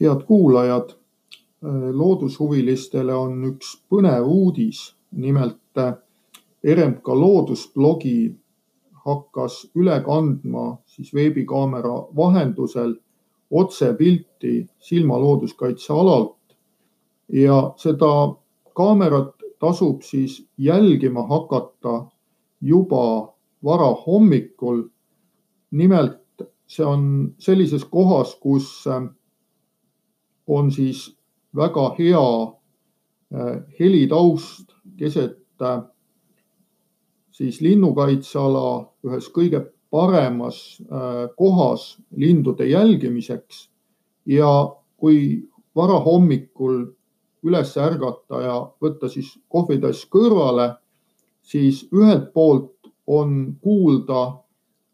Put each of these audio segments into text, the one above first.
head kuulajad, loodushuvilistele on üks põnev uudis. nimelt RMK loodusblogi hakkas üle kandma veebikaamera vahendusel otsepilti Silma looduskaitsealalt ja seda kaamerat tasub siis jälgima hakata juba varahommikul. nimelt see on sellises kohas, kus on siis väga hea helitaust keset siis linnukaitseala ühes kõige paremas kohas lindude jälgimiseks. ja kui varahommikul üles ärgata ja võtta siis kohvitass kõrvale, siis ühelt poolt on kuulda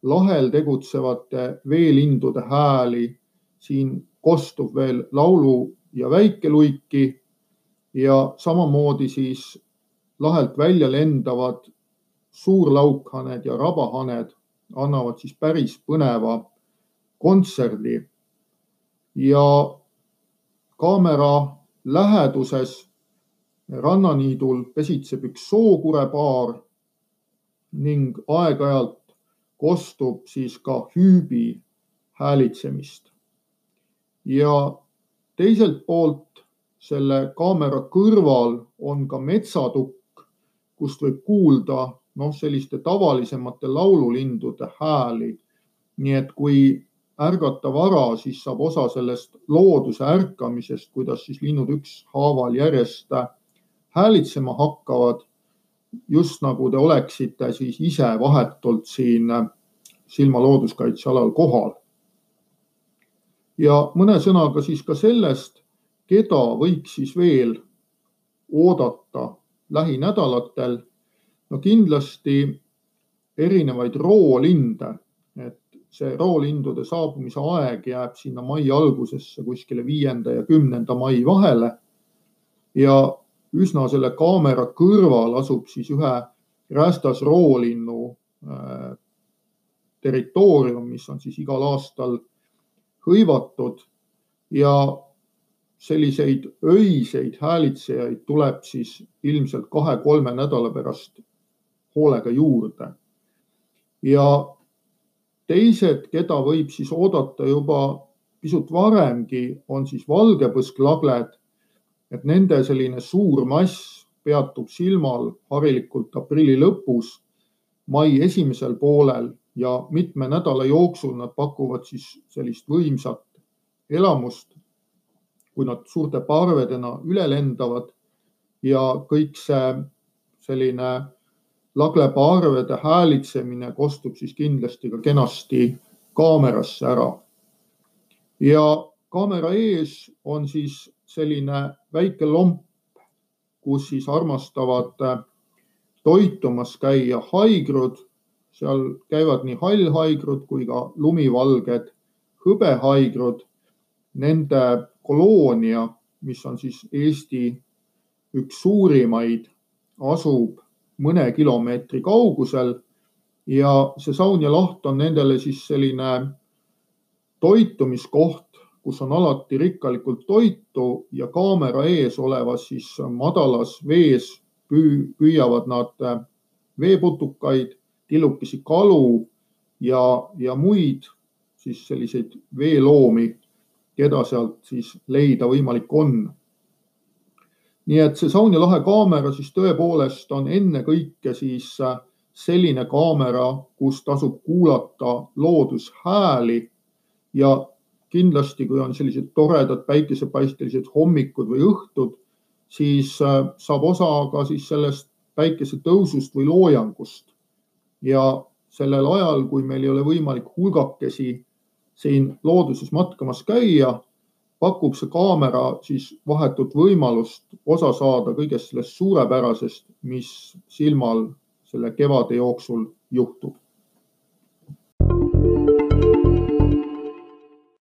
lahel tegutsevate veelindude hääli. siin kostub veel laulu ja väikeluiki ja samamoodi siis lahelt välja lendavad suurlaukhaned ja rabahaned annavad siis päris põneva kontserdi. ja kaamera läheduses rannaniidul pesitseb üks sookurepaar ning aeg-ajalt kostub siis ka hüübi häälitsemist. Ja teiselt poolt selle kaamera kõrval on ka metsatukk, kust võib kuulda noh, selliste tavalisemate laululindude hääli. nii et kui ärgata vara, siis saab osa sellest looduse ärkamisest, kuidas siis linnud ükshaaval järjest häälitsema hakkavad just nagu te oleksite siis ise vahetult siin Silma looduskaitsealal kohal. Ja mõne sõnaga siis ka sellest, keda võiks siis veel oodata lähinädalatel. no kindlasti erinevaid roolinde, et see roolindude saabumise aeg jääb sinna mai algusesse kuskile viienda ja kümnenda mai vahele. ja üsna selle kaamera kõrval asub siis ühe räästas roolinnu territoorium, mis on siis igal aastal hõivatud ja selliseid öiseid häälitsejaid tuleb siis ilmselt kahe-kolme nädala pärast hoolega juurde. ja teised, keda võib siis oodata juba pisut varemgi, on siis valgepõsklagled et nende selline suur mass peatub silmal harilikult aprilli lõpus, mai esimesel poolel ja mitme nädala jooksul nad pakuvad siis sellist võimsat elamust, kui nad suurte parvedena üle lendavad ja kõik see selline lagleparvede häälitsemine kostub siis kindlasti ka kenasti kaamerasse ära. ja kaamera ees on siis selline väike lomp, kus siis armastavad toitumas käia haigrud. Seal käivad nii hallhaigrud kui ka lumivalged hõbehaigrud. Nende koloonia, mis on siis Eesti üks suurimaid, asub mõne kilomeetri kaugusel ja see saun ja laht on nendele siis selline toitumiskoht, kus on alati rikkalikult toitu ja kaamera ees olevas siis madalas vees püüavad nad veeputukaid, tillukesi kalu ja, ja muid siis selliseid veeloomi, keda sealt siis leida võimalik on. nii et see Sauni lahe kaamera siis tõepoolest on ennekõike siis äh, selline kaamera, kus tasub kuulata loodushääli ja kindlasti, kui on sellised toredad päikesepaistelised hommikud või õhtud, siis äh, saab osa ka siis sellest päikesetõusust või loojangust. Ja sellel ajal, kui meil ei ole võimalik hulgakesi siin looduses matkamas käia, pakub see kaamera siis vahetut võimalust osa saada kõigest sellest suurepärasest, mis silmal selle kevade jooksul juhtub